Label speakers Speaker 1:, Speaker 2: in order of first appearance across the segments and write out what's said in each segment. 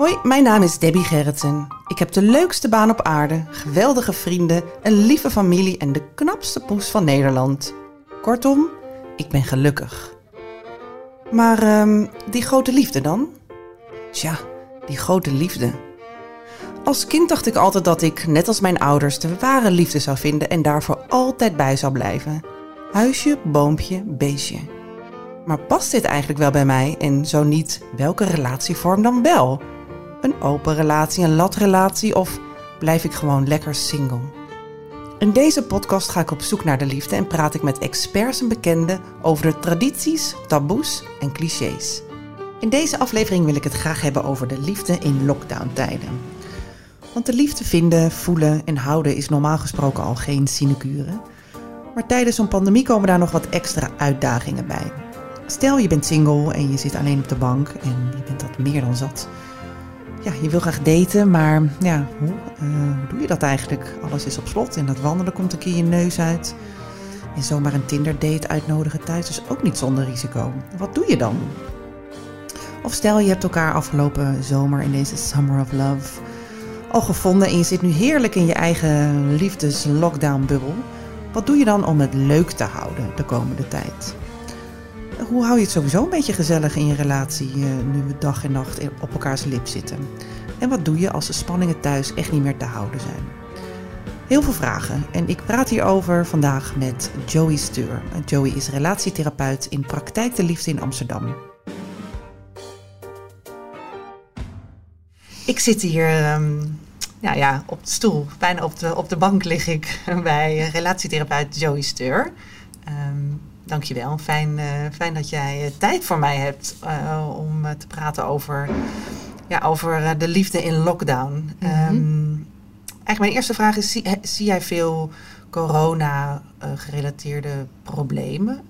Speaker 1: Hoi, mijn naam is Debbie Gerritsen. Ik heb de leukste baan op aarde, geweldige vrienden, een lieve familie en de knapste poes van Nederland. Kortom, ik ben gelukkig. Maar ehm, die grote liefde dan? Tja, die grote liefde. Als kind dacht ik altijd dat ik, net als mijn ouders, de ware liefde zou vinden en daarvoor altijd bij zou blijven. Huisje, boompje, beestje. Maar past dit eigenlijk wel bij mij en zo niet, welke relatievorm dan wel? Een open relatie, een latrelatie of blijf ik gewoon lekker single? In deze podcast ga ik op zoek naar de liefde en praat ik met experts en bekenden over de tradities, taboes en clichés. In deze aflevering wil ik het graag hebben over de liefde in lockdowntijden. Want de liefde vinden, voelen en houden is normaal gesproken al geen sinecure. Maar tijdens zo'n pandemie komen daar nog wat extra uitdagingen bij. Stel je bent single en je zit alleen op de bank en je bent dat meer dan zat. Ja, je wil graag daten, maar ja, hoe, eh, hoe doe je dat eigenlijk? Alles is op slot en dat wandelen komt een keer je neus uit. En zomaar een Tinder date uitnodigen thuis is ook niet zonder risico. Wat doe je dan? Of stel je hebt elkaar afgelopen zomer in deze Summer of Love al gevonden en je zit nu heerlijk in je eigen liefdes-lockdown-bubbel. Wat doe je dan om het leuk te houden de komende tijd? Hoe hou je het sowieso een beetje gezellig in je relatie eh, nu we dag en nacht op elkaars lip zitten? En wat doe je als de spanningen thuis echt niet meer te houden zijn? Heel veel vragen en ik praat hierover vandaag met Joey Steur. Joey is relatietherapeut in Praktijk de Liefde in Amsterdam. Ik zit hier ehm, ja, ja, op de stoel, bijna op de, op de bank lig ik bij relatietherapeut Joey Steur. Um, dankjewel, fijn, uh, fijn dat jij uh, tijd voor mij hebt uh, om te praten over, ja, over de liefde in lockdown. Mm -hmm. um, eigenlijk mijn eerste vraag is, zie, zie jij veel corona-gerelateerde problemen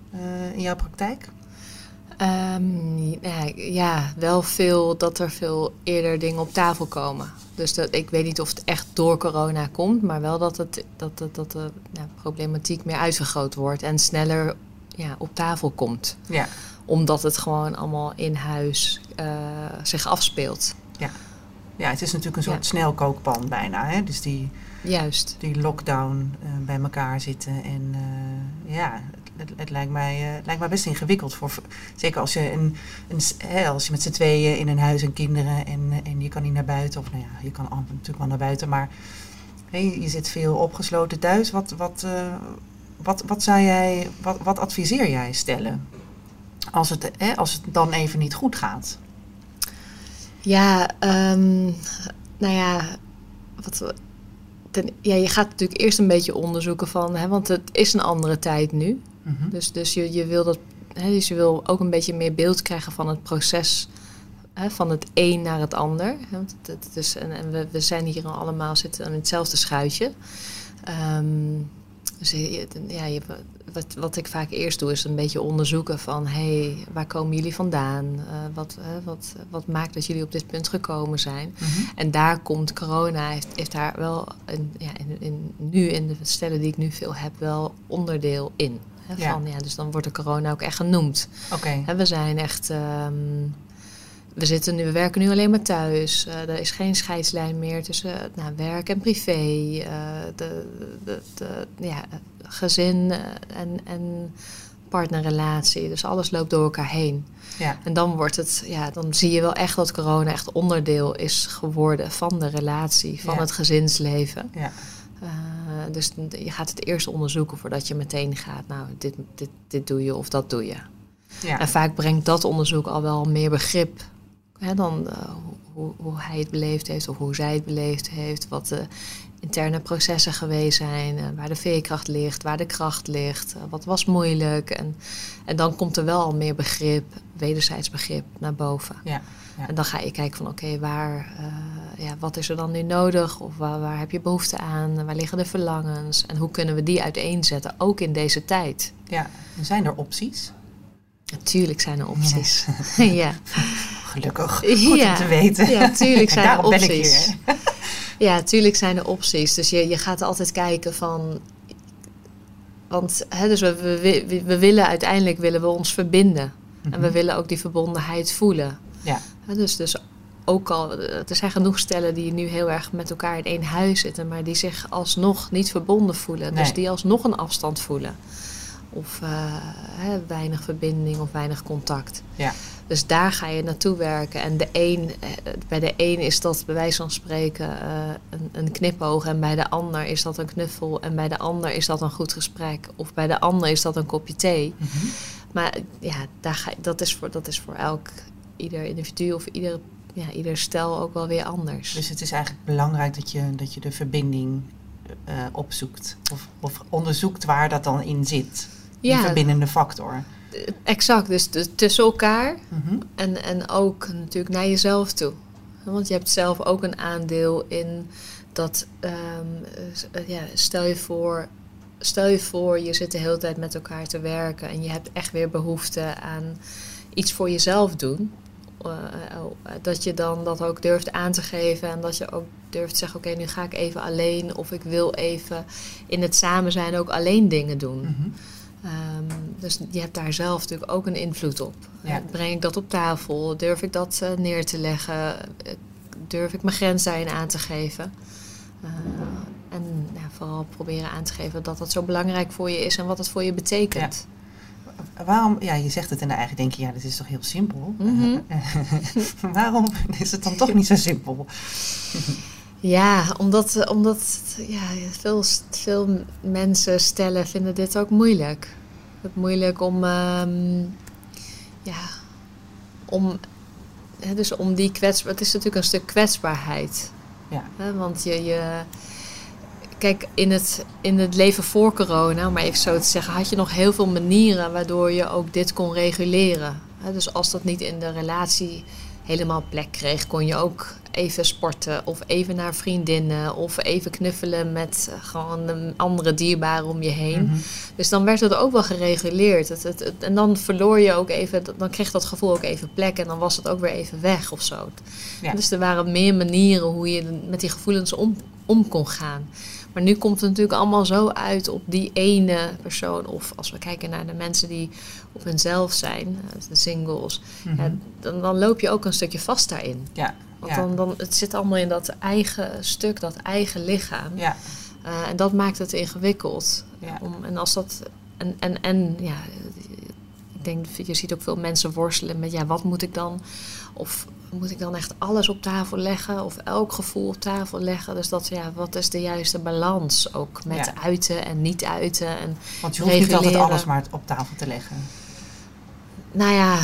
Speaker 1: in jouw praktijk?
Speaker 2: Um, ja, ja, wel veel dat er veel eerder dingen op tafel komen. Dus dat, ik weet niet of het echt door corona komt, maar wel dat, het, dat, dat, dat de ja, problematiek meer uitvergroot wordt en sneller ja, op tafel komt.
Speaker 1: Ja.
Speaker 2: Omdat het gewoon allemaal in huis uh, zich afspeelt.
Speaker 1: Ja. ja, het is natuurlijk een soort ja. snelkookpan bijna. Hè? Dus die,
Speaker 2: Juist.
Speaker 1: die lockdown uh, bij elkaar zitten. En uh, ja, het, het, lijkt, mij, lijkt mij best ingewikkeld. Voor, zeker als je, een, een, hè, als je met z'n tweeën in een huis en kinderen en, en je kan niet naar buiten. Of nou ja, je kan natuurlijk wel naar buiten, maar hey, je zit veel opgesloten thuis. Wat, wat, uh, wat, wat, zou jij, wat, wat adviseer jij stellen als het, hè, als het dan even niet goed gaat?
Speaker 2: Ja, um, nou ja, wat, ten, ja, je gaat natuurlijk eerst een beetje onderzoeken van, hè, want het is een andere tijd nu. Mm -hmm. Dus, dus, je, je wil dat, hè, dus je wil ook een beetje meer beeld krijgen van het proces hè, van het een naar het ander. Het, het, het is, en, en we, we, zijn hier allemaal zitten in hetzelfde schuitje. Um, dus ja, je, wat, wat ik vaak eerst doe is een beetje onderzoeken van... hé, hey, waar komen jullie vandaan? Uh, wat, uh, wat, wat maakt dat jullie op dit punt gekomen zijn? Mm -hmm. En daar komt corona, heeft, heeft daar wel... Een, ja, in, in, nu in de stellen die ik nu veel heb, wel onderdeel in. Hè,
Speaker 1: Ja.
Speaker 2: Van, ja, dus dan wordt de corona ook echt genoemd.
Speaker 1: Oké.
Speaker 2: Hè, we zijn echt... Um, we, zitten nu, we werken nu alleen maar thuis. Uh, er is geen scheidslijn meer tussen nou, werk en privé. Uh, de, de, de, ja, gezin en, en partnerrelatie. Dus alles loopt door elkaar heen.
Speaker 1: Ja.
Speaker 2: En dan wordt het, ja, dan zie je wel echt dat corona echt onderdeel is geworden van de relatie, van
Speaker 1: Ja.
Speaker 2: het gezinsleven.
Speaker 1: Ja.
Speaker 2: Uh, dus je gaat het eerst onderzoeken voordat je meteen gaat, nou, dit, dit, dit doe je of dat doe je.
Speaker 1: Ja.
Speaker 2: En vaak brengt dat onderzoek al wel meer begrip hè, dan uh, hoe, hoe hij het beleefd heeft of hoe zij het beleefd heeft. Wat de interne processen geweest zijn, eh, waar de veerkracht ligt, waar de kracht ligt, eh, wat was moeilijk. En, en dan komt er wel al meer begrip, wederzijds begrip naar boven.
Speaker 1: Ja, ja.
Speaker 2: En dan ga je kijken van oké, waar, eh, ja, wat is er dan nu nodig? Of waar, waar heb je behoefte aan? Waar liggen de verlangens? En hoe kunnen we die uiteenzetten, ook in deze tijd?
Speaker 1: ja. En zijn er opties?
Speaker 2: Natuurlijk zijn er opties. Ja,
Speaker 1: Gelukkig. Goed
Speaker 2: Ja.
Speaker 1: om te weten.
Speaker 2: Ja, tuurlijk
Speaker 1: En
Speaker 2: zijn er
Speaker 1: daarom ben ik
Speaker 2: opties.
Speaker 1: hier.
Speaker 2: ja, tuurlijk zijn er opties. Dus je, je gaat altijd kijken van. Want hè, dus we, we, we, we willen uiteindelijk willen we ons verbinden. En we willen ook die verbondenheid voelen.
Speaker 1: Ja.
Speaker 2: Dus, dus ook al, er zijn genoeg stellen die nu heel erg met elkaar in één huis zitten, maar die zich alsnog niet verbonden voelen. Dus die alsnog een afstand voelen. Of hè, weinig verbinding of weinig contact.
Speaker 1: Ja.
Speaker 2: Dus daar ga je naartoe werken. En de een, eh, bij de een is dat bij wijze van spreken eh, een, een knipoog. En bij de ander is dat een knuffel. En bij de ander is dat een goed gesprek. Of bij de ander is dat een kopje thee.
Speaker 1: Mhm.
Speaker 2: Maar ja, daar ga, dat, is voor, dat is voor elk, ieder individu of ieder, ja, ieder stel ook wel weer anders.
Speaker 1: Dus het is eigenlijk belangrijk dat je, dat je de verbinding opzoekt. Of, of onderzoekt waar dat dan in zit. Die
Speaker 2: ja,
Speaker 1: verbindende factor.
Speaker 2: exact. Dus tussen elkaar
Speaker 1: Mhm.
Speaker 2: En, en ook natuurlijk naar jezelf toe. Want je hebt zelf ook een aandeel in dat, ehm, eh, ja, stel je voor, stel je voor, je zit de hele tijd met elkaar te werken en je hebt echt weer behoefte aan iets voor jezelf doen. Eh, eh, dat je dan dat ook durft aan te geven en dat je ook durft te zeggen: Oké, nu ga ik even alleen, of ik wil even in het samen zijn ook alleen dingen doen.
Speaker 1: Mhm.
Speaker 2: Ehm, dus je hebt daar zelf natuurlijk ook een invloed op.
Speaker 1: Ja.
Speaker 2: Eh, Breng ik dat op tafel? Durf ik dat eh, neer te leggen? Eh, Durf ik mijn grens daarin aan te geven? En ja, vooral proberen aan te geven dat dat zo belangrijk voor je is en wat het voor je betekent.
Speaker 1: Waarom, ja, je zegt het en eigenlijk denk je, ja, dit is toch heel simpel.
Speaker 2: Mhm.
Speaker 1: Waarom is het dan toch niet zo simpel?
Speaker 2: Ja, omdat, omdat ja, veel, veel mensen stellen vinden dit ook moeilijk. Het moeilijk om, ehm, ja, om, hè, dus om die kwetsbaar. Het is natuurlijk een stuk kwetsbaarheid.
Speaker 1: Ja.
Speaker 2: Hè, want je, je, kijk, in het, in het leven voor corona, om maar even zo te zeggen, had je nog heel veel manieren waardoor je ook dit kon reguleren. Hè, dus als dat niet in de relatie helemaal plek kreeg, kon je ook even sporten of even naar vriendinnen of even knuffelen met gewoon een andere dierbare om je heen.
Speaker 1: Mhm.
Speaker 2: Dus dan werd het ook wel gereguleerd. Het, het, het- en dan verloor je ook even, dan kreeg dat gevoel ook even plek en dan was het ook weer even weg of zo.
Speaker 1: Ja.
Speaker 2: Dus er waren meer manieren hoe je met die gevoelens om, om kon gaan. Maar nu komt het natuurlijk allemaal zo uit op die ene persoon. Of als we kijken naar de mensen die op hunzelf zijn, eh, de singles.
Speaker 1: Mhm.
Speaker 2: ja, dan, dan loop je ook een stukje vast daarin.
Speaker 1: Ja,
Speaker 2: Want
Speaker 1: ja,
Speaker 2: dan, dan, het zit allemaal in dat eigen stuk, dat eigen lichaam.
Speaker 1: ja,
Speaker 2: Eh, en dat maakt het ingewikkeld.
Speaker 1: ja.
Speaker 2: Om, en als dat. En, en, en ja, ik denk, je ziet ook veel mensen worstelen met ja, wat moet ik dan? Of moet ik dan echt alles op tafel leggen? Of elk gevoel op tafel leggen? Dus dat, ja, wat is de juiste balans? Ook met
Speaker 1: Ja.
Speaker 2: uiten en niet uiten. En
Speaker 1: Want je hoeft niet altijd alles maar op tafel te leggen.
Speaker 2: nou ja,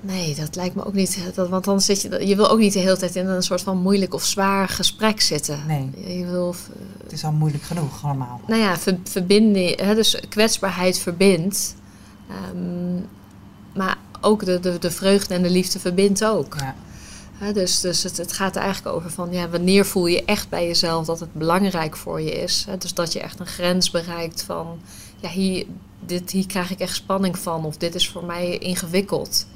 Speaker 2: nee, dat lijkt me ook niet. Dat, want dan zit je, je wil ook niet de hele tijd in een soort van moeilijk of zwaar gesprek zitten.
Speaker 1: Nee.
Speaker 2: Je wil
Speaker 1: Het is al moeilijk genoeg allemaal.
Speaker 2: nou ja, ver, verbinding, hè, dus kwetsbaarheid verbindt. Ehm, maar ook de, de, de vreugde en de liefde verbindt ook.
Speaker 1: Ja,
Speaker 2: Dus dus het, het gaat er eigenlijk over van ja, wanneer voel je echt bij jezelf dat het belangrijk voor je is. Dus dat je echt een grens bereikt van ja, hier, dit, hier krijg ik echt spanning van of dit is voor mij ingewikkeld.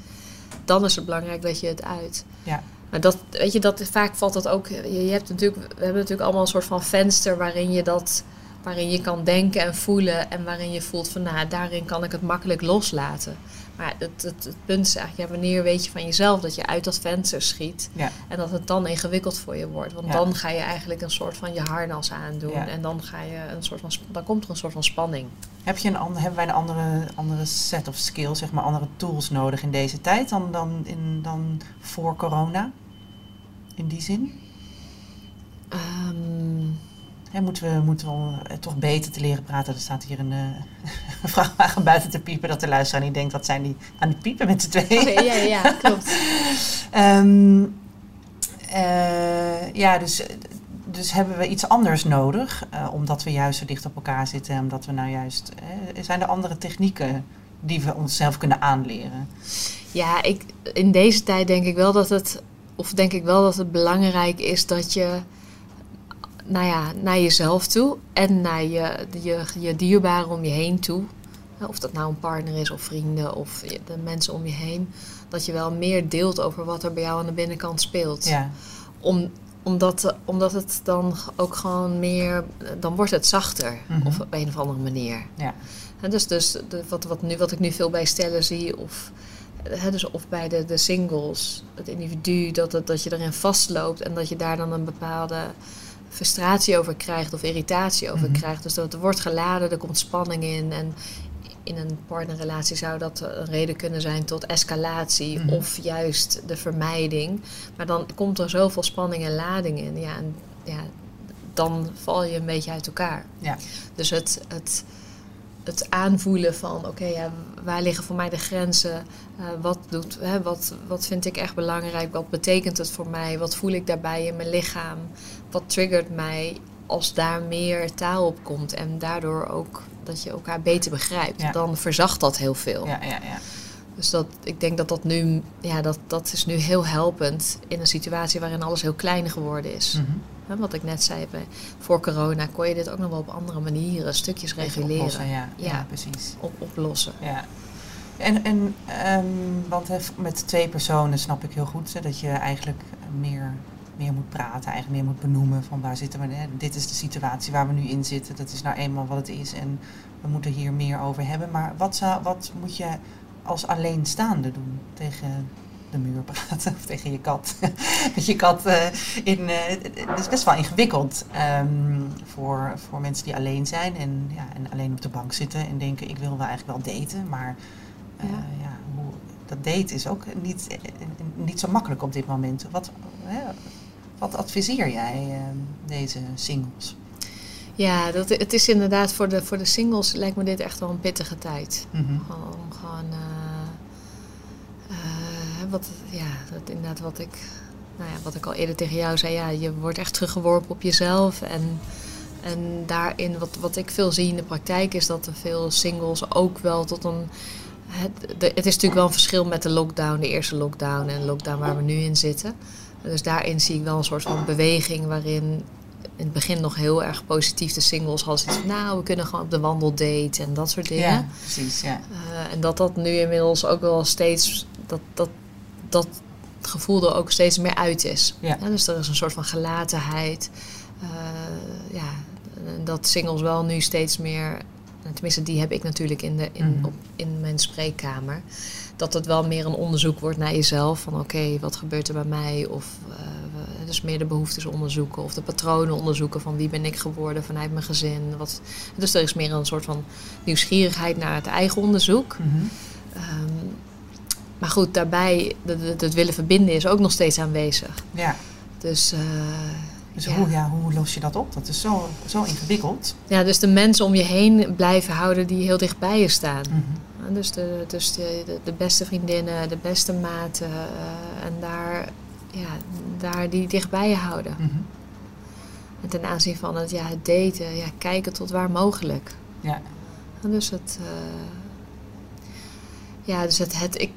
Speaker 2: Dan is het belangrijk dat je het uit.
Speaker 1: ja,
Speaker 2: Maar dat, weet je, dat, vaak valt dat ook. Je, je hebt natuurlijk, we hebben natuurlijk allemaal een soort van venster waarin je dat. Waarin je kan denken en voelen en waarin je voelt van nou, daarin kan ik het makkelijk loslaten. Maar het, het, het punt is eigenlijk, ja, wanneer weet je van jezelf dat je uit dat venster schiet
Speaker 1: ja.
Speaker 2: en dat het dan ingewikkeld voor je wordt. Want
Speaker 1: Ja.
Speaker 2: dan ga je eigenlijk een soort van je harnas aandoen
Speaker 1: Ja.
Speaker 2: en dan, ga je een soort van, dan komt er een soort van spanning.
Speaker 1: Heb je een ander, hebben wij een andere, andere set of skills, zeg maar andere tools nodig in deze tijd dan, dan, in, dan voor corona? In die zin? Moeten we, moeten we eh, toch beter te leren praten? Er staat hier een, een vrachtwagen buiten te piepen dat de luisteraar niet denkt, wat zijn die aan het piepen met z'n tweeën?
Speaker 2: ja, ja, klopt.
Speaker 1: Ehm, Eh, ja, dus, dus hebben we iets anders nodig, omdat we juist zo dicht op elkaar zitten. Omdat we nou juist. zijn er andere technieken die we onszelf kunnen aanleren?
Speaker 2: Ja, ik, in deze tijd denk ik wel dat het, of denk ik wel dat het belangrijk is dat je, nou ja, naar jezelf toe en naar je, je, je dierbaren om je heen toe, of dat nou een partner is of vrienden of de mensen om je heen, dat je wel meer deelt over wat er bij jou aan de binnenkant speelt.
Speaker 1: Ja,
Speaker 2: Om, omdat, omdat het dan ook gewoon meer, dan wordt het zachter
Speaker 1: Mhm.
Speaker 2: of op een of andere manier.
Speaker 1: ja.
Speaker 2: Dus dus de, wat, wat, nu, wat ik nu veel bij stellen zie, of, hè, dus of bij de, de singles, het individu, dat, het, dat je erin vastloopt en dat je daar dan een bepaalde frustratie over krijgt of irritatie over
Speaker 1: Mhm.
Speaker 2: krijgt. Dus dat er wordt geladen, er komt spanning in. En in een partnerrelatie zou dat een reden kunnen zijn tot escalatie
Speaker 1: Mhm.
Speaker 2: of juist de vermijding. Maar dan komt er zoveel spanning en lading in. Ja, en, ja, dan val je een beetje uit elkaar.
Speaker 1: Ja.
Speaker 2: Dus het, het, het aanvoelen van, oké, ja, waar liggen voor mij de grenzen? Eh, wat, doet, hè, wat, wat vind ik echt belangrijk? Wat betekent het voor mij? Wat voel ik daarbij in mijn lichaam? Wat triggert mij als daar meer taal op komt? En daardoor ook dat je elkaar beter begrijpt.
Speaker 1: Ja.
Speaker 2: Dan verzacht dat heel veel.
Speaker 1: Ja, ja, ja.
Speaker 2: Dus dat, ik denk dat dat nu, ja, dat, dat is nu heel helpend in een situatie waarin alles heel klein geworden is.
Speaker 1: Mhm.
Speaker 2: Wat ik net zei, voor corona kon je dit ook nog wel op andere manieren, stukjes reguleren,
Speaker 1: oplossen, ja. Ja.
Speaker 2: Ja.
Speaker 1: precies.
Speaker 2: op, oplossen.
Speaker 1: Ja. En, en ehm, want met twee personen snap ik heel goed hè, dat je eigenlijk meer, meer moet praten, eigenlijk meer moet benoemen van waar zitten we. Hè, dit is de situatie waar we nu in zitten, dat is nou eenmaal wat het is en we moeten hier meer over hebben. Maar wat, zou, wat moet je als alleenstaande doen tegen de muur praten of tegen je kat? Met je kat eh, in. eh, het is best wel ingewikkeld ehm, voor, voor mensen die alleen zijn en, ja, en alleen op de bank zitten en denken: ik wil wel eigenlijk wel daten, maar eh,
Speaker 2: Ja.
Speaker 1: ja, hoe, dat daten is ook niet, niet zo makkelijk op dit moment. Wat, hè, wat adviseer jij ehm, deze singles?
Speaker 2: Ja, dat, het is inderdaad voor de, voor de singles lijkt me dit echt wel een pittige tijd.
Speaker 1: Mhm.
Speaker 2: Gewoon, om gewoon eh, eh, wat, ja, dat inderdaad wat ik, nou ja, wat ik al eerder tegen jou zei. Ja, je wordt echt teruggeworpen op jezelf. En, en daarin, wat, wat ik veel zie in de praktijk, is dat er veel singles ook wel tot een. Het, het is natuurlijk wel een verschil met de lockdown, de eerste lockdown en de lockdown waar we nu in zitten. Dus daarin zie ik wel een soort van beweging waarin in het begin nog heel erg positief de singles hadden. van, Nou, we kunnen gewoon op de wandeldate en dat soort dingen.
Speaker 1: Ja, precies. Ja.
Speaker 2: Eh, en dat dat nu inmiddels ook wel steeds, dat, dat, dat gevoel er ook steeds meer uit is.
Speaker 1: Ja.
Speaker 2: dus er is een soort van gelatenheid. Eh, ja, dat singles wel nu steeds meer, tenminste die heb ik natuurlijk in, de, in,
Speaker 1: Mhm.
Speaker 2: op, in mijn spreekkamer. Dat het wel meer een onderzoek wordt naar jezelf. Van oké, wat gebeurt er bij mij? Of dus meer de behoeftes onderzoeken. Of de patronen onderzoeken van wie ben ik geworden vanuit mijn gezin. Wat, dus er is meer een soort van nieuwsgierigheid naar het eigen onderzoek.
Speaker 1: Mhm.
Speaker 2: Ehm, maar goed, daarbij, het, willen verbinden is ook nog steeds aanwezig.
Speaker 1: ja.
Speaker 2: Dus, eh,
Speaker 1: Dus
Speaker 2: ja.
Speaker 1: Hoe, ja, hoe los je dat op? Dat is zo, zo ingewikkeld.
Speaker 2: ja, dus de mensen om je heen blijven houden die heel dicht bij je staan. Ja, Dus, de, dus de, de, de beste vriendinnen, de beste maten. eh, en daar, ja, daar die dicht bij je houden.
Speaker 1: Mhm.
Speaker 2: En ten aanzien van het, ja, het daten, ja, kijken tot waar mogelijk.
Speaker 1: Ja.
Speaker 2: En dus het. eh, ja, dus het. het ik,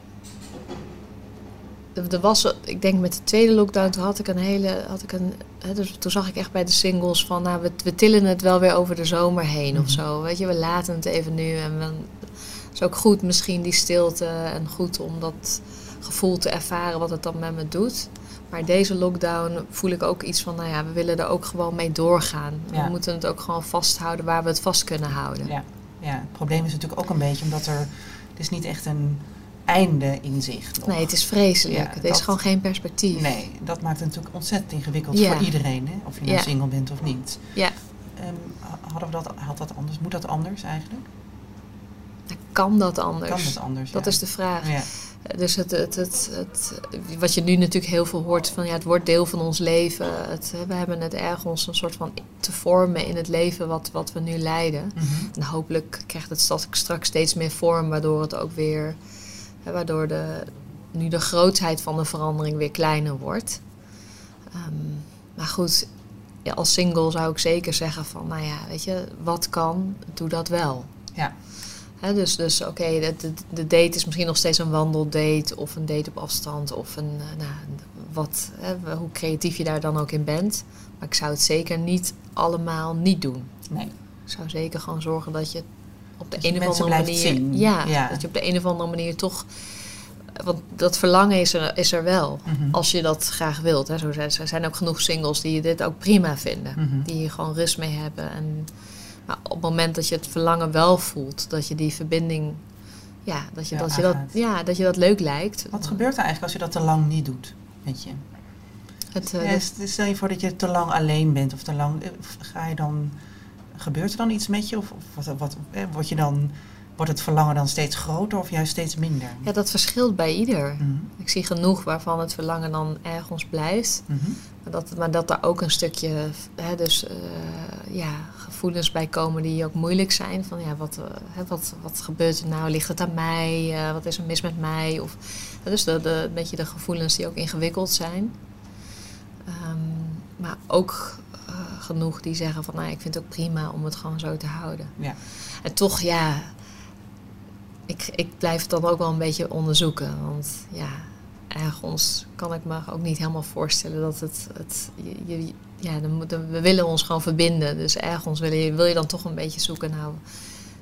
Speaker 2: er was, ik denk met de tweede lockdown, toen had ik een hele. Had ik een, hè, dus toen zag ik echt bij de singles van, nou, we, we tillen het wel weer over de zomer heen
Speaker 1: Mhm.
Speaker 2: of zo. Weet je, we laten het even nu. En we, is ook goed misschien die stilte en goed om dat gevoel te ervaren wat het dan met me doet. Maar deze lockdown voel ik ook iets van, nou ja, we willen er ook gewoon mee doorgaan.
Speaker 1: Ja.
Speaker 2: We moeten het ook gewoon vasthouden waar we het vast kunnen houden.
Speaker 1: Ja. ja, het probleem is natuurlijk ook een beetje omdat er... Het is niet echt een einde in zicht. nog.
Speaker 2: Nee, het is vreselijk.
Speaker 1: Ja,
Speaker 2: het is gewoon geen perspectief.
Speaker 1: Nee, dat maakt het natuurlijk ontzettend ingewikkeld
Speaker 2: Ja.
Speaker 1: voor iedereen. Hè? Of je nou single bent of niet.
Speaker 2: Ja,
Speaker 1: Ehm, hadden we dat, had dat anders? Moet dat anders eigenlijk?
Speaker 2: Kan dat anders.
Speaker 1: Kan dat anders?
Speaker 2: Dat
Speaker 1: ja.
Speaker 2: is de vraag.
Speaker 1: Ja.
Speaker 2: Dus het, het, het, het, wat je nu natuurlijk heel veel hoort van ja, het wordt deel van ons leven. Het, we hebben het ergens een soort van te vormen in het leven wat, wat we nu leiden.
Speaker 1: Mhm.
Speaker 2: En hopelijk krijgt het straks- straks steeds meer vorm, waardoor het ook weer, hè, waardoor de, nu de grootheid van de verandering weer kleiner wordt. Ehm, maar goed, ja, als single zou ik zeker zeggen van, nou ja, weet je, wat kan, doe dat wel.
Speaker 1: Ja.
Speaker 2: Dus dus oké, de, de, de date is misschien nog steeds een wandeldate of een date op afstand of een, eh, nou, wat, hoe creatief je daar dan ook in bent. Maar ik zou het zeker niet allemaal niet doen.
Speaker 1: Nee.
Speaker 2: Ik zou zeker gewoon zorgen dat je op de
Speaker 1: Dat
Speaker 2: een of andere manier. Ja,
Speaker 1: Ja.
Speaker 2: dat je op de een of andere manier toch. Want dat verlangen is er, is er wel.
Speaker 1: Mhm.
Speaker 2: Als je dat graag wilt. Hè. Zo zijn, er zijn ook genoeg singles die dit ook prima vinden.
Speaker 1: Mhm.
Speaker 2: Die hier gewoon rust mee hebben. En, maar op het moment dat je het verlangen wel voelt, dat je die verbinding. Ja, dat je,
Speaker 1: Ja,
Speaker 2: dat, je dat, ja, dat je dat leuk lijkt.
Speaker 1: Wat gebeurt er eigenlijk als je dat te lang niet doet? Weet je?
Speaker 2: Het, eh,
Speaker 1: Ja, stel je voor dat je te lang alleen bent of te lang. Ga je dan. Gebeurt er dan iets met je? Of, of wat, wat, eh, word je dan, wordt het verlangen dan steeds groter of juist steeds minder?
Speaker 2: ja, dat verschilt bij ieder.
Speaker 1: Mhm,
Speaker 2: Ik zie genoeg waarvan het verlangen dan ergens blijft.
Speaker 1: mhm.
Speaker 2: Maar dat, maar dat er ook een stukje hè, dus, eh, ja, gevoelens bij komen die ook moeilijk zijn. Van ja, wat, eh, hè, wat, wat gebeurt er nou? Ligt het aan mij? Eh, wat is er mis met mij? Of, dus de, de, een beetje de gevoelens die ook ingewikkeld zijn. Ehm, maar ook eh, genoeg die zeggen van nou, ik vind het ook prima om het gewoon zo te houden.
Speaker 1: Ja.
Speaker 2: En toch, ja, ik, ik blijf het dan ook wel een beetje onderzoeken. Want ja, ergens kan ik me ook niet helemaal voorstellen dat het. het je, je- ja, dan we willen ons gewoon verbinden. Dus ergens wil je, wil je dan toch een beetje zoeken. Nou,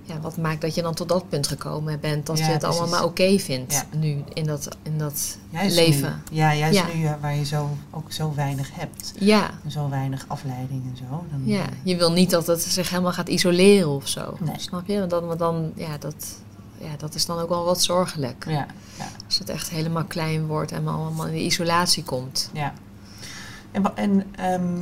Speaker 2: ja, wat maakt dat je dan tot dat punt gekomen bent? Dat
Speaker 1: Ja,
Speaker 2: je het allemaal maar oké vindt
Speaker 1: Ja.
Speaker 2: nu in dat, in dat
Speaker 1: Juist
Speaker 2: leven.
Speaker 1: Nu, ja, juist
Speaker 2: Ja.
Speaker 1: nu eh, waar je zo, ook zo weinig hebt.
Speaker 2: Ja,
Speaker 1: En zo weinig afleiding en zo. Dan,
Speaker 2: ja, je wil niet dat het zich helemaal gaat isoleren of zo.
Speaker 1: Nee.
Speaker 2: Snap je? Want dan, want dan, ja, dat, ja, dat is dan ook wel wat zorgelijk.
Speaker 1: ja, ja,
Speaker 2: Als het echt helemaal klein wordt en allemaal in de isolatie komt.
Speaker 1: ja. En, en ehm,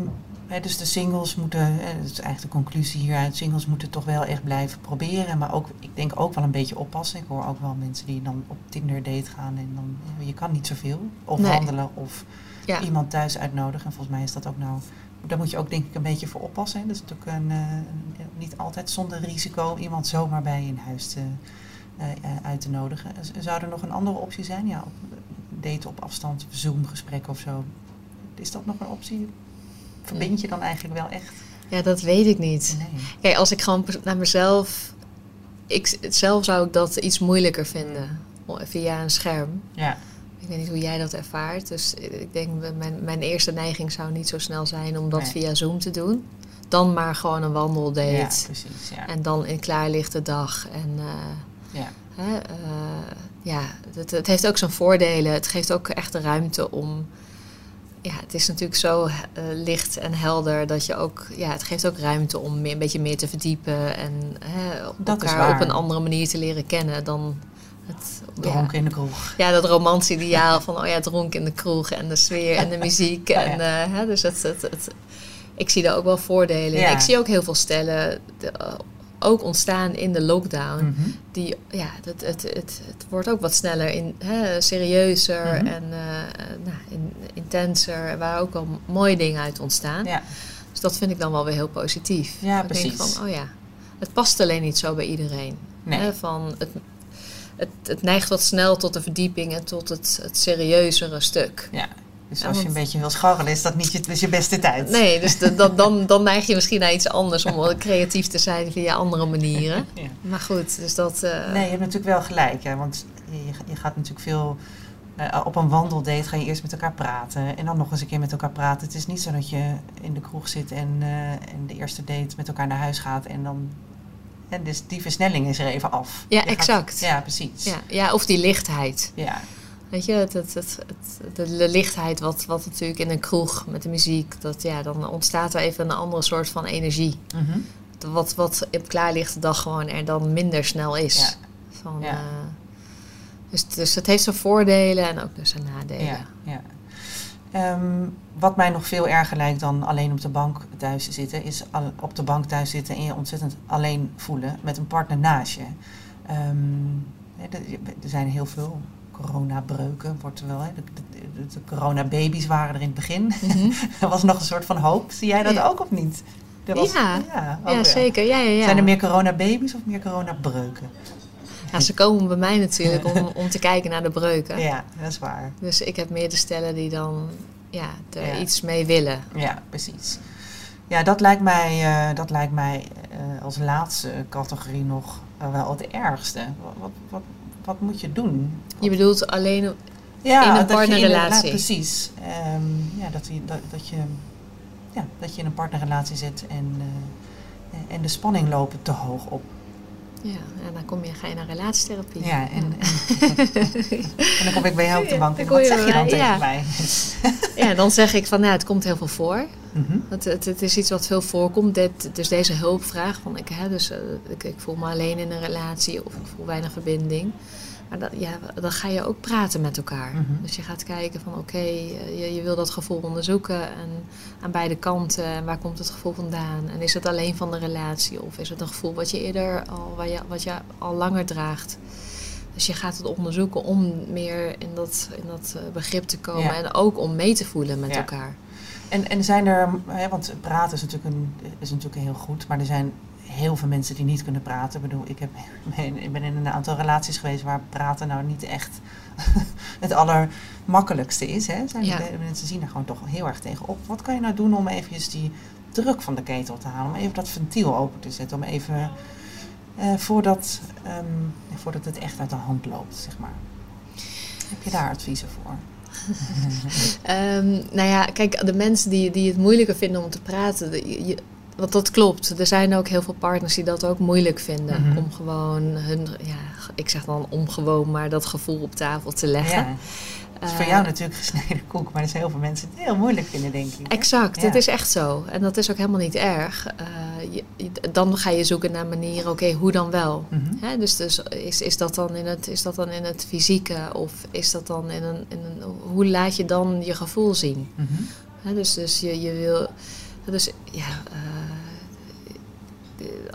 Speaker 1: hè, dus de singles moeten, hè, dat is eigenlijk de conclusie hieruit, singles moeten toch wel echt blijven proberen. Maar ook, ik denk ook wel een beetje oppassen. Ik hoor ook wel mensen die dan op Tinder date gaan en dan, je kan niet zoveel. Of
Speaker 2: Nee.
Speaker 1: wandelen of
Speaker 2: Ja,
Speaker 1: iemand thuis uitnodigen. En volgens mij is dat ook nou, daar moet je ook denk ik een beetje voor oppassen. hè. Dat is natuurlijk een, eh, niet altijd zonder risico iemand zomaar bij je in huis te, uit te nodigen. Zou er nog een andere optie zijn? Ja, op, daten op afstand, Zoom-gesprek of zo. Is dat nog een optie? Verbind je dan eigenlijk wel echt?
Speaker 2: ja, dat weet ik niet.
Speaker 1: Nee.
Speaker 2: Kijk, als ik gewoon naar mezelf... Ik, zelf zou ik dat iets moeilijker vinden. Via een scherm.
Speaker 1: Ja,
Speaker 2: Ik weet niet hoe jij dat ervaart. Dus ik denk, mijn, mijn eerste neiging zou niet zo snel zijn om dat
Speaker 1: Nee.
Speaker 2: via Zoom te doen. Dan maar gewoon een wandeldate.
Speaker 1: ja precies. Ja.
Speaker 2: En dan in klaarlichte dag. En eh,
Speaker 1: ja.
Speaker 2: Hè, eh, ja, het, het heeft ook zijn voordelen. Het geeft ook echt de ruimte om. Ja, het is natuurlijk zo eh, licht en helder dat je ook. Ja, het geeft ook ruimte om meer, een beetje meer te verdiepen en hè, elkaar op een andere manier te leren kennen dan het. Ja,
Speaker 1: Dronken in de kroeg.
Speaker 2: ja, dat romantische ideaal van oh ja, dronken in de kroeg en de sfeer en de muziek.
Speaker 1: Ja,
Speaker 2: En, eh, hè, dus het, het, het, ik zie daar ook wel voordelen in.
Speaker 1: Ja.
Speaker 2: Ik zie ook heel veel stellen de- ook ontstaan in de lockdown
Speaker 1: Mhm.
Speaker 2: die, ja, het, het, het, het wordt ook wat sneller, in, hè, serieuzer
Speaker 1: Mhm.
Speaker 2: en eh, nou, in, intenser, waar ook wel mooie dingen uit ontstaan.
Speaker 1: Ja,
Speaker 2: Dus dat vind ik dan wel weer heel positief.
Speaker 1: Ja,
Speaker 2: Ik denk
Speaker 1: precies.
Speaker 2: van, oh ja, het past alleen niet zo bij iedereen.
Speaker 1: nee.
Speaker 2: Hè, van het, het, het neigt wat snel tot de verdieping en tot het, het serieuzere stuk.
Speaker 1: Ja. Dus
Speaker 2: Ja,
Speaker 1: als je een beetje wil scharrelen, is dat niet je, dus je beste tijd.
Speaker 2: Nee, dus de- dan, dan, dan neig je misschien naar iets anders om creatief te zijn via andere manieren.
Speaker 1: Ja.
Speaker 2: Maar goed, dus dat... eh,
Speaker 1: Nee, je hebt natuurlijk wel gelijk. Hè, want je, je gaat natuurlijk veel... eh, op een wandeldate ga je eerst met elkaar praten. En dan nog eens een keer met elkaar praten. Het is niet zo dat je in de kroeg zit en, eh, en de eerste date met elkaar naar huis gaat. En dan... En dus die versnelling is er even af.
Speaker 2: Ja,
Speaker 1: Je gaat-
Speaker 2: exact.
Speaker 1: ja, precies.
Speaker 2: ja, ja, of die lichtheid.
Speaker 1: Ja,
Speaker 2: Weet je, het, het, het, het- de, de lichtheid wat, wat natuurlijk in een kroeg met de muziek, dat, ja, dan ontstaat er even een andere soort van energie.
Speaker 1: Mhm.
Speaker 2: Wat, wat op klaarlichte dag gewoon er dan minder snel is.
Speaker 1: Ja.
Speaker 2: Van,
Speaker 1: Ja.
Speaker 2: eh, dus, dus het heeft zijn voordelen en ook dus zijn nadelen.
Speaker 1: ja, ja. Ehm, wat mij nog veel erger lijkt dan alleen op de bank thuis zitten, is al, op de bank thuis zitten en je ontzettend alleen voelen met een partner naast je. Ehm, er zijn heel veel coronabreuken, wordt er wel. Hè? De, de, de- coronababies waren er in het begin.
Speaker 2: Mhm.
Speaker 1: er was nog een soort van hoop. Zie jij dat ook of niet? Er was-
Speaker 2: Ja.
Speaker 1: ja,
Speaker 2: zeker. Ja, ja, ja.
Speaker 1: Zijn er meer coronababies of meer coronabreuken?
Speaker 2: Ja, ze komen bij mij natuurlijk om, om te kijken naar de breuken.
Speaker 1: Ja, dat is waar.
Speaker 2: Dus ik heb meer de stellen die dan ja, er
Speaker 1: Ja.
Speaker 2: iets mee willen.
Speaker 1: Ja, precies. Ja, dat lijkt mij, eh, dat lijkt mij eh, als laatste categorie nog eh, wel het ergste. Wat, wat, wat, wat moet je doen?
Speaker 2: Je bedoelt alleen
Speaker 1: Ja,
Speaker 2: in een partnerrelatie.
Speaker 1: ja, precies. Ehm, ja, dat, je, dat, dat, je, ja, dat je in een partnerrelatie zit en, eh, en de spanning lopen te hoog op.
Speaker 2: ja, en dan kom je, ga je naar relatietherapie.
Speaker 1: Ja, en, en, en dan kom ik bij jou op de bank. En wat zeg je dan
Speaker 2: bij-
Speaker 1: tegen
Speaker 2: ja.
Speaker 1: mij?
Speaker 2: Ja, dan zeg ik van, nou, het komt heel veel voor.
Speaker 1: Mhm.
Speaker 2: Het, het, het is iets wat veel voorkomt. Dit, dus deze hulpvraag van ik, hè, dus, eh, ik, ik voel me alleen in een relatie of ik voel weinig verbinding. Maar dat, ja, dan ga je ook praten met elkaar.
Speaker 1: Mhm.
Speaker 2: Dus je gaat kijken van oké, eh, je, je wil dat gevoel onderzoeken en aan beide kanten. En waar komt het gevoel vandaan? En is het alleen van de relatie of is het een gevoel wat je eerder al, waar je, wat je al langer draagt? Dus je gaat het onderzoeken om meer in dat, in dat eh, begrip te komen
Speaker 1: Ja.
Speaker 2: en ook om mee te voelen met
Speaker 1: Ja.
Speaker 2: elkaar.
Speaker 1: En, en zijn er, hè, want praten is natuurlijk, een, is natuurlijk heel goed, maar er zijn heel veel mensen die niet kunnen praten. Ik bedoel, ik, heb, ik ben in een aantal relaties geweest waar praten nou niet echt het allermakkelijkste is. Hè. Zijn
Speaker 2: Ja.
Speaker 1: de- mensen zien er gewoon toch heel erg tegen op. Wat kan je nou doen om eventjes die druk van de ketel te halen? Om even dat ventiel open te zetten, om even eh, voordat, ehm, voordat het echt uit de hand loopt, zeg maar. Heb je daar adviezen voor?
Speaker 2: Ehm, nou ja, kijk, de mensen die, die het moeilijker vinden om te praten, de- je, want dat klopt. Er zijn ook heel veel partners die dat ook moeilijk vinden.
Speaker 1: Mhm.
Speaker 2: Om gewoon hun, ja, ik zeg dan om gewoon maar dat gevoel op tafel te leggen.
Speaker 1: Ja. Dat is voor
Speaker 2: Eh,
Speaker 1: jou natuurlijk gesneden koek, maar er zijn heel veel mensen het heel moeilijk vinden, denk ik. hè?
Speaker 2: Exact,
Speaker 1: Ja.
Speaker 2: het is echt zo. En dat is ook helemaal niet erg. Eh, je- je- dan ga je zoeken naar manieren, oké, hoe dan wel?
Speaker 1: Mhm.
Speaker 2: Hè, dus dus is, is, dat dan in het, is dat dan in het fysieke of is dat dan in een, in een hoe laat je dan je gevoel zien?
Speaker 1: Mhm.
Speaker 2: Hè, dus, dus je, je wil. Dus ja. eh,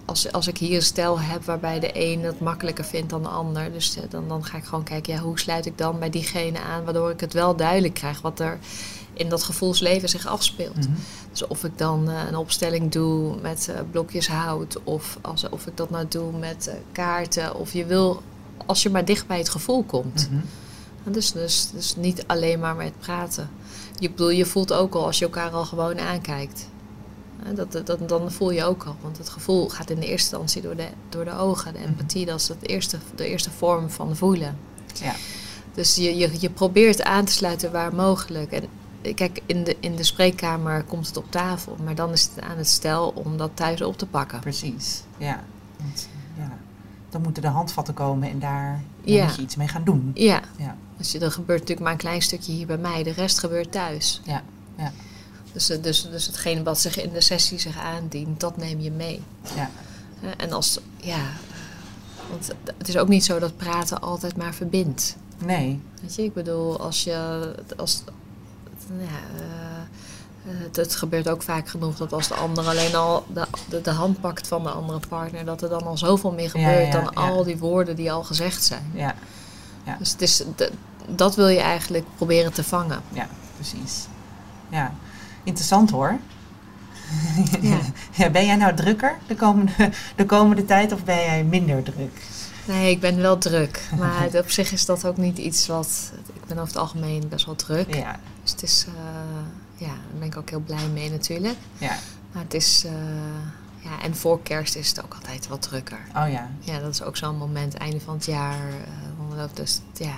Speaker 2: als, als ik hier een stel heb waarbij de een het makkelijker vindt dan de ander, dus eh, dan, dan ga ik gewoon kijken, ja, hoe sluit ik dan bij diegene aan, waardoor ik het wel duidelijk krijg wat er in dat gevoelsleven zich afspeelt.
Speaker 1: Mhm.
Speaker 2: Dus of ik dan eh, een opstelling doe met eh, blokjes hout, of als, of ik dat nou doe met kaarten, of je wil, als je maar dicht bij het gevoel komt.
Speaker 1: Mhm.
Speaker 2: Dus, dus, dus niet alleen maar met praten. Je, bedoel, je voelt ook al als je elkaar al gewoon aankijkt. Dat, dat, dat- dan voel je ook al. Want het gevoel gaat in de eerste instantie door de, door de ogen. De empathie, dat is het eerste, de eerste vorm van voelen.
Speaker 1: Ja.
Speaker 2: Dus je, je, je probeert aan te sluiten waar mogelijk. En kijk, in de, in de spreekkamer komt het op tafel. Maar dan is het aan het stel om dat thuis op te pakken.
Speaker 1: Precies, ja. Want, ja. Dan moeten de handvatten komen en daar
Speaker 2: Ja.
Speaker 1: moet je iets mee gaan doen.
Speaker 2: Ja,
Speaker 1: Ja,
Speaker 2: dus je- er gebeurt natuurlijk maar een klein stukje hier bij mij. De rest gebeurt thuis.
Speaker 1: ja, ja.
Speaker 2: Dus, eh, dus, dus hetgene wat zich in de sessie zich aandient, dat neem je mee.
Speaker 1: ja.
Speaker 2: En als, ja, want het is ook niet zo dat praten altijd maar verbindt.
Speaker 1: Nee,
Speaker 2: Weet je, ik bedoel, als je, als, ja, eh, het, het gebeurt ook vaak genoeg dat als de ander alleen al de, de, de hand pakt van de andere partner, dat er dan al zoveel meer gebeurt
Speaker 1: ja,
Speaker 2: dan al die woorden die al gezegd zijn.
Speaker 1: ja,
Speaker 2: Dus het is, de- dat wil je eigenlijk proberen te vangen.
Speaker 1: ja, precies. Ja, interessant hoor.
Speaker 2: Ja.
Speaker 1: Ja, ben jij nou drukker de komende, de komende tijd of ben jij minder druk?
Speaker 2: Nee, ik ben wel druk. Maar op zich is dat ook niet iets wat. Ik ben over het algemeen best wel druk.
Speaker 1: Ja,
Speaker 2: Dus het is. eh, ja, daar ben ik ook heel blij mee natuurlijk.
Speaker 1: ja.
Speaker 2: Maar het is. eh, ja, en voor kerst is het ook altijd wat drukker.
Speaker 1: Oh ja.
Speaker 2: Ja, dat is ook zo'n moment, einde van het jaar. loopt dus, ja.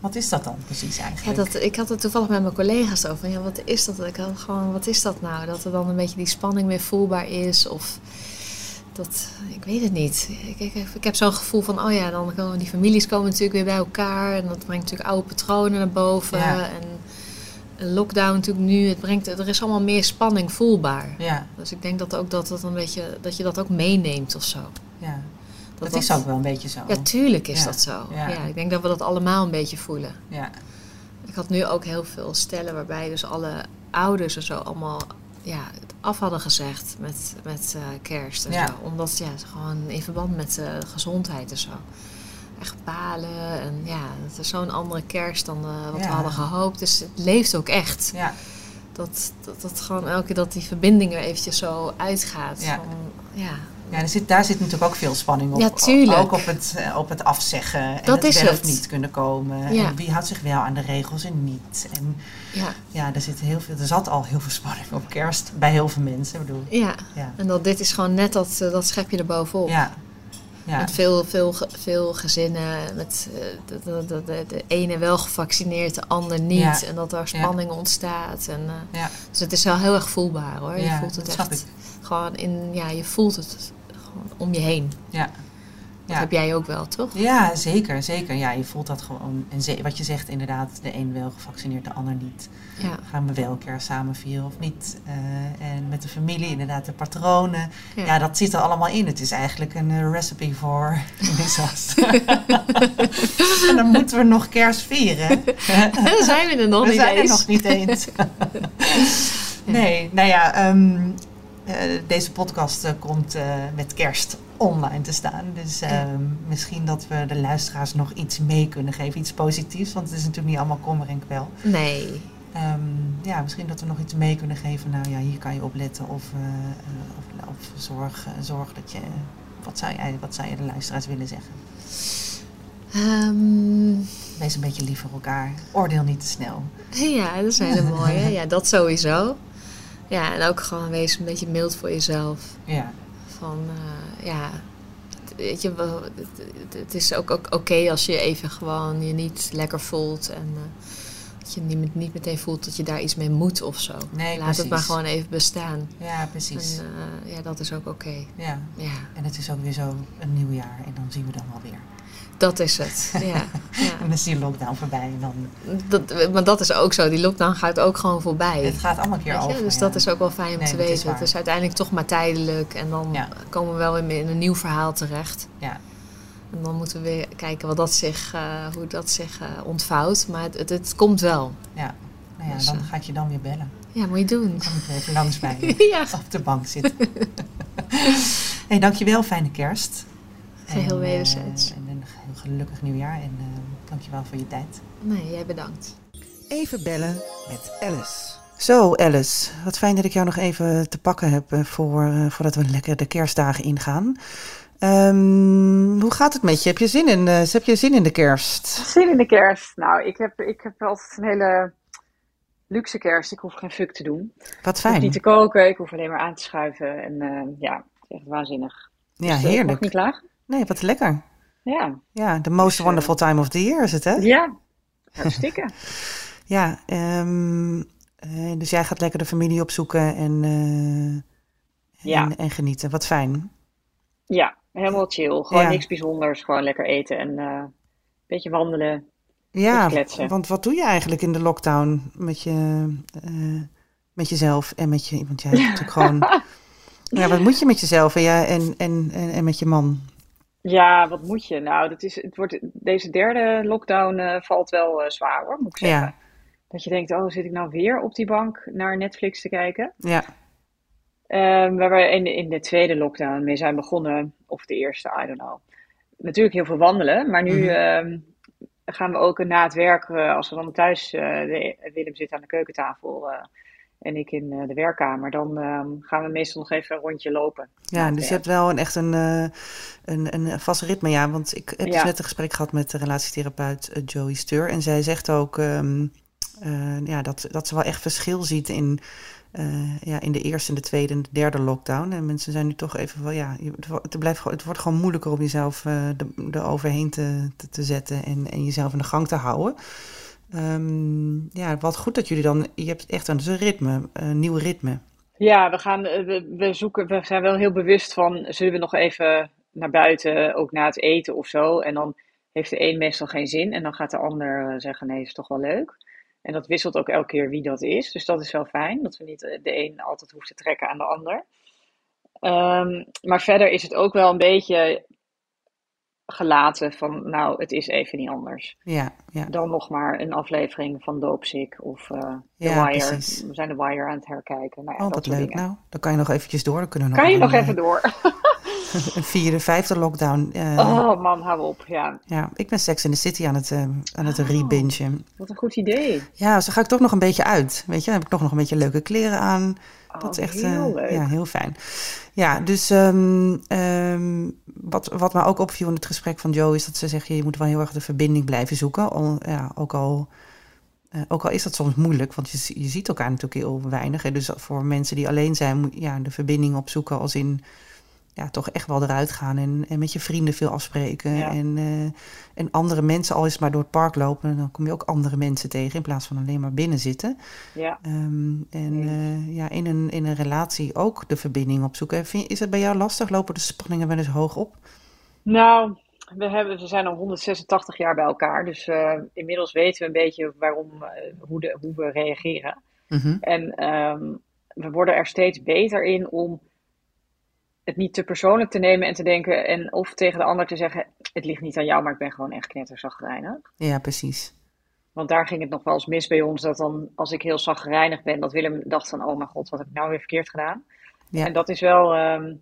Speaker 1: Wat is dat dan precies
Speaker 2: Ja,
Speaker 1: eigenlijk?
Speaker 2: dat, ik had het toevallig met mijn collega's over. Van, ja, wat is dat? Ik had gewoon, wat is dat nou? Dat er dan een beetje die spanning weer voelbaar is. Of dat, ik weet het niet. Ik, ik, ik heb zo'n gevoel van, oh ja, dan komen die families komen natuurlijk weer bij elkaar. En dat brengt natuurlijk oude patronen naar boven.
Speaker 1: Ja.
Speaker 2: En een lockdown natuurlijk nu, het brengt, er is allemaal meer spanning voelbaar.
Speaker 1: Ja,
Speaker 2: Dus ik denk dat ook dat, dat, een beetje, dat je dat ook meeneemt of zo.
Speaker 1: ja. Dat,
Speaker 2: dat-
Speaker 1: is ook wel een beetje zo.
Speaker 2: Ja, tuurlijk is
Speaker 1: Ja,
Speaker 2: dat zo.
Speaker 1: ja.
Speaker 2: Ja. ik denk dat we dat allemaal een beetje voelen.
Speaker 1: Ja,
Speaker 2: Ik had nu ook heel veel stellen waarbij dus alle ouders en zo allemaal ja, het af hadden gezegd met, met eh, kerst en
Speaker 1: Ja.
Speaker 2: zo. Omdat ja, gewoon in verband met eh, gezondheid en zo. Echt balen en ja, het is zo'n andere kerst dan eh, wat we hadden gehoopt. Dus het leeft ook echt.
Speaker 1: ja,
Speaker 2: Dat, dat, dat gewoon elke keer dat die verbinding er eventjes zo uitgaat.
Speaker 1: Ja.
Speaker 2: Van, ja,
Speaker 1: Ja, er zit, daar zit natuurlijk ook veel spanning op.
Speaker 2: Ja, tuurlijk.
Speaker 1: Ook op het, eh, op het afzeggen en
Speaker 2: Dat
Speaker 1: het of niet kunnen komen.
Speaker 2: Ja.
Speaker 1: En wie houdt zich wel aan de regels en niet. En
Speaker 2: Ja,
Speaker 1: ja, er, zit heel veel, er zat al heel veel spanning op kerst bij heel veel mensen. Ik bedoel,
Speaker 2: ja.
Speaker 1: ja.
Speaker 2: En dat, dit is gewoon net dat, eh, dat schepje erbovenop.
Speaker 1: Ja. Ja.
Speaker 2: Met veel, veel, veel gezinnen, met eh, de, de, de, ene wel gevaccineerd, de ander niet.
Speaker 1: Ja.
Speaker 2: En dat daar spanning ontstaat. En, dus het is wel heel erg voelbaar hoor. je voelt het echt gewoon in, ja, je voelt het gewoon om je heen.
Speaker 1: Ja.
Speaker 2: Dat
Speaker 1: Ja.
Speaker 2: heb jij ook wel, toch?
Speaker 1: Ja, zeker, zeker. Ja, je voelt dat gewoon. En wat je zegt inderdaad, de een wel gevaccineerd, de ander niet.
Speaker 2: Ja.
Speaker 1: Gaan we wel kerst samen vieren of niet? Eh, en met de familie, inderdaad, de patronen. Ja.
Speaker 2: Ja.
Speaker 1: dat zit er allemaal in. Het is eigenlijk een eh, recipe voor misas. en dan moeten we nog kerst vieren.
Speaker 2: Zijn we er nog
Speaker 1: we
Speaker 2: niet
Speaker 1: zijn er
Speaker 2: eens.
Speaker 1: nog niet eens. nee, nou ja, eh, deze podcast eh, komt eh, met kerst online te staan. Dus misschien dat we de luisteraars nog iets mee kunnen geven, iets positiefs. Want het is natuurlijk niet allemaal kommer en kwel.
Speaker 2: Nee.
Speaker 1: Ehm, ja, misschien dat we nog iets mee kunnen geven. Nou ja, hier kan je op letten of, eh, eh, of, of zorg, eh, zorg dat je... Wat zou, jij, wat zou je de luisteraars willen zeggen?
Speaker 2: Ehm,
Speaker 1: Wees een beetje lief voor elkaar. Oordeel niet te snel.
Speaker 2: ja, dat is een hele mooie. Ja, dat sowieso. Ja, en ook gewoon wees een beetje mild voor jezelf.
Speaker 1: Ja,
Speaker 2: Van, eh, ja, weet je, wel, het, het- het is ook, ook oké als je even gewoon je niet lekker voelt. En eh, dat je niet, met- niet meteen voelt dat je daar iets mee moet of zo.
Speaker 1: Nee,
Speaker 2: Laat het maar gewoon even bestaan.
Speaker 1: ja precies.
Speaker 2: En eh, ja, dat is ook oké.
Speaker 1: Ja.
Speaker 2: Ja,
Speaker 1: En het is ook weer zo een nieuw jaar en dan zien we dan wel weer.
Speaker 2: dat is het. Ja,
Speaker 1: En
Speaker 2: ja.
Speaker 1: dan is die lockdown voorbij en dan...
Speaker 2: Dat, maar dat is ook zo. Die lockdown gaat ook gewoon voorbij.
Speaker 1: Het gaat allemaal een keer over.
Speaker 2: Dus
Speaker 1: ja.
Speaker 2: dat is ook wel fijn om
Speaker 1: Nee,
Speaker 2: te
Speaker 1: is
Speaker 2: weten.
Speaker 1: waar.
Speaker 2: Het is uiteindelijk toch maar tijdelijk. En dan
Speaker 1: Ja.
Speaker 2: komen we wel weer in een nieuw verhaal terecht.
Speaker 1: Ja,
Speaker 2: En dan moeten we weer kijken wat dat zich, eh, hoe dat zich eh, ontvouwt. Maar het, het, het komt wel.
Speaker 1: ja. Nou ja,
Speaker 2: Dus,
Speaker 1: dan
Speaker 2: eh,
Speaker 1: ga ik je dan weer bellen.
Speaker 2: Ja, moet je doen.
Speaker 1: Dan kom ik even langs bij je.
Speaker 2: ja,
Speaker 1: Op de bank zitten. hey, dankjewel. Fijne kerst.
Speaker 2: Geheel
Speaker 1: En,
Speaker 2: wederzijds.
Speaker 1: En een heel gelukkig nieuwjaar. En uh, dankjewel voor je tijd.
Speaker 2: nee, jij bedankt.
Speaker 1: Even bellen met Alice. Zo, Alice. Wat fijn dat ik jou nog even te pakken heb eh, voor, voordat we lekker de kerstdagen ingaan. Ehm, hoe gaat het met je? Heb je zin in, eh, heb je zin in de kerst?
Speaker 3: Zin in de kerst. Nou, ik heb, ik heb altijd een hele luxe kerst. Ik hoef geen fuck te doen.
Speaker 1: Wat
Speaker 3: Ik hoef
Speaker 1: fijn.
Speaker 3: niet te koken, ik hoef alleen maar aan te schuiven. En eh, ja, echt waanzinnig.
Speaker 1: Ja,
Speaker 3: Dus, eh, ik
Speaker 1: heerlijk.
Speaker 3: niet klagen.
Speaker 1: Nee, wat lekker.
Speaker 3: Ja,
Speaker 1: Ja, the most
Speaker 3: Dus,
Speaker 1: wonderful time of the year is het, hè?
Speaker 3: ja. hartstikke.
Speaker 1: Ja, ehm, eh, dus jij gaat lekker de familie opzoeken en,
Speaker 3: Ja.
Speaker 1: en, en genieten. Wat fijn.
Speaker 3: ja, helemaal chill. Gewoon
Speaker 1: Ja.
Speaker 3: niks bijzonders. Gewoon lekker eten en eh, een beetje wandelen.
Speaker 1: Ja, want wat doe je eigenlijk in de lockdown met, je, eh, met jezelf en met je... Want jij hebt natuurlijk gewoon... Ja, wat moet je met jezelf en, ja, en, en, en, met je man?
Speaker 3: Ja, wat moet je? Nou, dat is, het wordt, deze derde lockdown eh, valt wel zwaar hoor, moet ik zeggen.
Speaker 1: Ja,
Speaker 3: Dat je denkt, oh, zit ik nou weer op die bank naar Netflix te kijken?
Speaker 1: ja,
Speaker 3: Ehm, waar we in de, in de tweede lockdown mee zijn begonnen, of de eerste, I don't know. Natuurlijk heel veel wandelen, maar nu
Speaker 1: Mhm.
Speaker 3: ehm, gaan we ook na het werk, eh, als we dan thuis, eh, de- Willem zit aan de keukentafel eh, en ik in de werkkamer, dan ehm, gaan we meestal nog even een rondje lopen.
Speaker 1: ja. Dus je hebt wel een, echt een, een, een vast ritme, ja. Want ik heb dus
Speaker 3: Ja.
Speaker 1: net een gesprek gehad met de relatietherapeut Joey Steur. En zij zegt ook ja, dat, dat ze wel echt verschil ziet in, eh, ja, in de eerste de tweede en de derde lockdown. En mensen zijn nu toch even wel, ja, het, blijft, het wordt gewoon moeilijker om jezelf er overheen te, te, te zetten en, en jezelf in de gang te houden. Ehm, ja, wat goed dat jullie dan, je hebt echt een, ritme, een nieuw ritme.
Speaker 3: Ja, we, gaan, eh, we, we zoeken, we zijn wel heel bewust van, zullen we nog even naar buiten, ook na het eten of zo? En dan heeft de een meestal geen zin en dan gaat de ander zeggen, nee, is toch wel leuk. En dat wisselt ook elke keer wie dat is, dus dat is wel fijn, dat we niet eh, de een altijd hoeft te trekken aan de ander. Ehm, maar verder is het ook wel een beetje gelaten van, nou, het is even niet anders.
Speaker 1: Ja, ja.
Speaker 3: Dan nog maar een aflevering van Doopsick of eh The
Speaker 1: Ja,
Speaker 3: Wire.
Speaker 1: precies.
Speaker 3: We zijn The Wire aan het herkijken. Nou ja,
Speaker 1: Oh,
Speaker 3: dat
Speaker 1: wat leuk.
Speaker 3: dingen.
Speaker 1: Nou, dan kan je nog eventjes door. Dan kunnen we nog
Speaker 3: Kan je nog
Speaker 1: eh,
Speaker 3: even door?
Speaker 1: een vierde, vijfde lockdown. eh,
Speaker 3: Oh man, hou op. Ja,
Speaker 1: Ja, ik ben Sex in the City aan het, eh, aan het
Speaker 3: Oh.
Speaker 1: rebingen.
Speaker 3: wat een goed idee.
Speaker 1: Ja, zo ga ik toch nog een beetje uit. Weet je, dan heb ik toch nog een beetje leuke kleren aan. dat is
Speaker 3: Oh,
Speaker 1: echt
Speaker 3: heel
Speaker 1: eh,
Speaker 3: leuk.
Speaker 1: ja, heel fijn. Ja, dus ehm, ehm, wat, wat me ook opviel in het gesprek van Joe is dat ze zegt: je moet wel heel erg de verbinding blijven zoeken. Al, ja, ook, al, ook al is dat soms moeilijk, want je, je ziet elkaar natuurlijk heel weinig. Hè? Dus voor mensen die alleen zijn, moet ja, de verbinding opzoeken als in ja, toch echt wel eruit gaan en, en met je vrienden veel afspreken.
Speaker 3: Ja.
Speaker 1: En, eh, en andere mensen, al is het maar door het park lopen, dan kom je ook andere mensen tegen in plaats van alleen maar binnen zitten.
Speaker 3: Ja.
Speaker 1: Ehm, en eh, ja, in een, in een relatie ook de verbinding opzoeken. Vind, is het bij jou lastig? Lopen de spanningen wel eens hoog op?
Speaker 3: Nou, we, hebben, we zijn al 186 jaar bij elkaar. Dus eh, inmiddels weten we een beetje waarom, hoe, de, hoe we reageren.
Speaker 1: Mhm.
Speaker 3: En ehm, we worden er steeds beter in om het niet te persoonlijk te nemen en te denken. En of tegen de ander te zeggen: Het ligt niet aan jou, maar ik ben gewoon echt knetterzagrijnig.
Speaker 1: Ja, precies.
Speaker 3: Want daar ging het nog wel eens mis bij ons. Dat dan, als ik heel zagrijnig ben, dat Willem dacht van... Oh mijn god, wat heb ik nou weer verkeerd gedaan?
Speaker 1: Ja.
Speaker 3: En dat is wel ehm,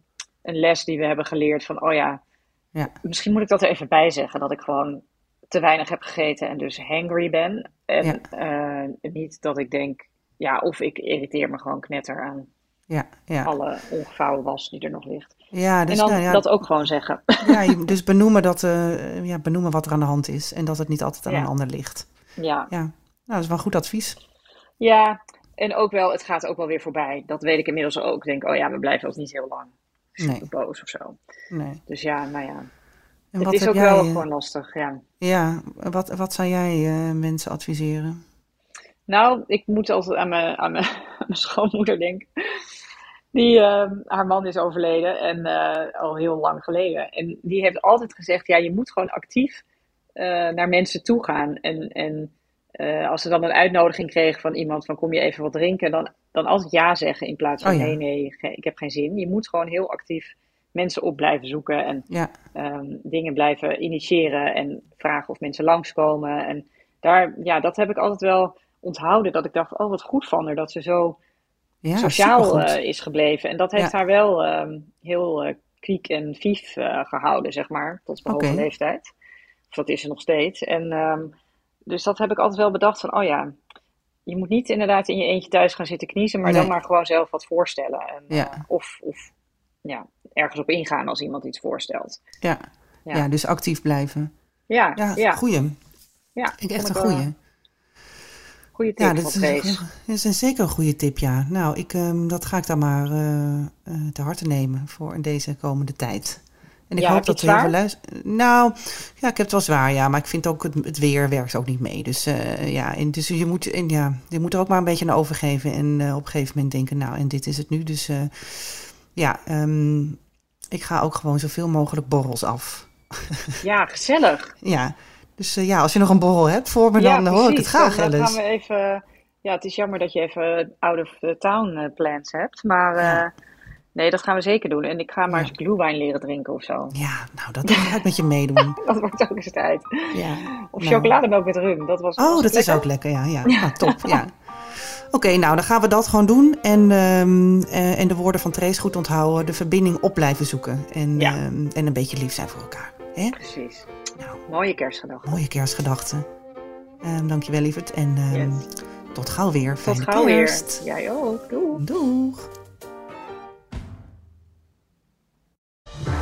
Speaker 3: een les die we hebben geleerd van... Oh ja,
Speaker 1: Ja.
Speaker 3: misschien moet ik dat er even bij zeggen. Dat ik gewoon te weinig heb gegeten en dus hangry ben. En eh, niet dat ik denk... Ja, of ik irriteer me gewoon knetter aan
Speaker 1: Ja, ja.
Speaker 3: alle ongevouwen was die er nog ligt.
Speaker 1: ja, dus,
Speaker 3: en dan
Speaker 1: nou ja,
Speaker 3: dat ook gewoon zeggen.
Speaker 1: ja, dus benoemen, dat, eh, ja, benoemen wat er aan de hand is en dat het niet altijd aan
Speaker 3: Ja.
Speaker 1: een ander ligt.
Speaker 3: ja.
Speaker 1: Ja, nou, dat is wel goed advies.
Speaker 3: Ja, en ook wel, het gaat ook wel weer voorbij. Dat weet ik inmiddels ook. Ik denk, oh ja, we blijven ook niet heel lang super
Speaker 1: Nee.
Speaker 3: boos of zo.
Speaker 1: Nee.
Speaker 3: Dus ja, nou ja.
Speaker 1: En
Speaker 3: het is ook
Speaker 1: jij,
Speaker 3: wel
Speaker 1: eh,
Speaker 3: gewoon lastig, ja.
Speaker 1: Ja, wat, wat zou jij eh, mensen adviseren?
Speaker 3: Nou, ik moet altijd aan mijn, aan mijn, aan mijn schoonmoeder denken. Die, eh, haar man is overleden en eh, al heel lang geleden. En die heeft altijd gezegd, ja, je moet gewoon actief eh, naar mensen toe gaan. En, en eh, als ze dan een uitnodiging kregen van iemand van kom je even wat drinken, dan, dan altijd ja zeggen in plaats van
Speaker 1: Oh ja.
Speaker 3: nee, nee, ik heb geen zin. Je moet gewoon heel actief mensen op blijven zoeken en
Speaker 1: Ja,
Speaker 3: ehm, dingen blijven initiëren en vragen of mensen langskomen. En daar, ja, dat heb ik altijd wel onthouden. Dat ik dacht, oh wat goed van haar dat ze zo
Speaker 1: ja
Speaker 3: sociaal eh, is gebleven. En dat heeft
Speaker 1: Ja.
Speaker 3: haar wel ehm, heel eh, kwiek en vief eh, gehouden, zeg maar, tot
Speaker 1: Oké.
Speaker 3: hoge leeftijd. Of dat is ze nog steeds. En ehm, dus dat heb ik altijd wel bedacht van, oh ja, je moet niet inderdaad in je eentje thuis gaan zitten kniezen, maar
Speaker 1: Nee.
Speaker 3: dan maar gewoon zelf wat voorstellen. En,
Speaker 1: Ja.
Speaker 3: of of ja, ergens op ingaan als iemand iets voorstelt.
Speaker 1: ja.
Speaker 3: Ja.
Speaker 1: Ja. dus actief blijven.
Speaker 3: Ja,
Speaker 1: Ja,
Speaker 3: ja,
Speaker 1: goeie.
Speaker 3: ja.
Speaker 1: Ik echt een goeie.
Speaker 3: Goede tip
Speaker 1: Ja,
Speaker 3: van
Speaker 1: dat is, dat is een zeker een goede tip, ja. Nou, ik, ehm, dat ga ik dan maar eh, eh, te harte nemen voor in deze komende tijd. En ik
Speaker 3: Ja,
Speaker 1: hoop dat er heel veel luisteren. Nou, ja, ik heb het wel zwaar, ja. Maar ik vind ook het, het weer werkt ook niet mee. Dus eh, ja, en dus je moet, en, ja, je moet er ook maar een beetje aan overgeven. En op een gegeven moment denken, nou, en dit is het nu. Dus ja, ehm, ik ga ook gewoon zoveel mogelijk borrels af.
Speaker 3: Ja, gezellig.
Speaker 1: Ja, dus eh, ja, als je nog een borrel hebt voor me,
Speaker 3: ja,
Speaker 1: dan hoor ik het graag,
Speaker 3: Dan, dan gaan we even... Ja, het is jammer dat je even out of the town eh, plans hebt. Maar
Speaker 1: Ja.
Speaker 3: eh, nee, dat gaan we zeker doen. En ik ga maar
Speaker 1: Ja.
Speaker 3: eens glühwein leren drinken of zo.
Speaker 1: Ja, nou, dat ga ik met je meedoen.
Speaker 3: Dat wordt ook eens tijd.
Speaker 1: Ja.
Speaker 3: Of
Speaker 1: Nou.
Speaker 3: chocolademelk met rum. Dat was,
Speaker 1: Oh, dat is ook lekker, ja. ja. Nou, top, ja. Oké, nou, dan gaan we dat gewoon doen. En, ehm, eh, en de woorden van Trace goed onthouden. De verbinding op blijven zoeken. En,
Speaker 3: Ja.
Speaker 1: ehm, en een beetje lief zijn voor elkaar. Hè?
Speaker 3: Precies.
Speaker 1: Nou,
Speaker 3: Mooie kerstgedachte.
Speaker 1: mooie kerstgedachten. Ehm dankjewel, lieverd. En ehm,
Speaker 3: Yes.
Speaker 1: tot gauw weer.
Speaker 3: Tot
Speaker 1: Fijne
Speaker 3: gauw
Speaker 1: kerst.
Speaker 3: weer. Jij ook.
Speaker 1: Doeg.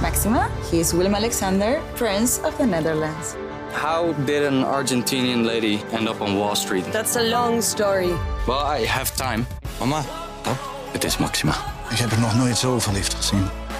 Speaker 4: Maxima, he is Willem Alexander, Prince of the Netherlands.
Speaker 5: How did an Argentinian lady end up on Wall Street?
Speaker 6: That's a long story.
Speaker 5: Well, I have time. Mama, het is Maxima.
Speaker 7: Ik heb er nog nooit zo verliefd gezien.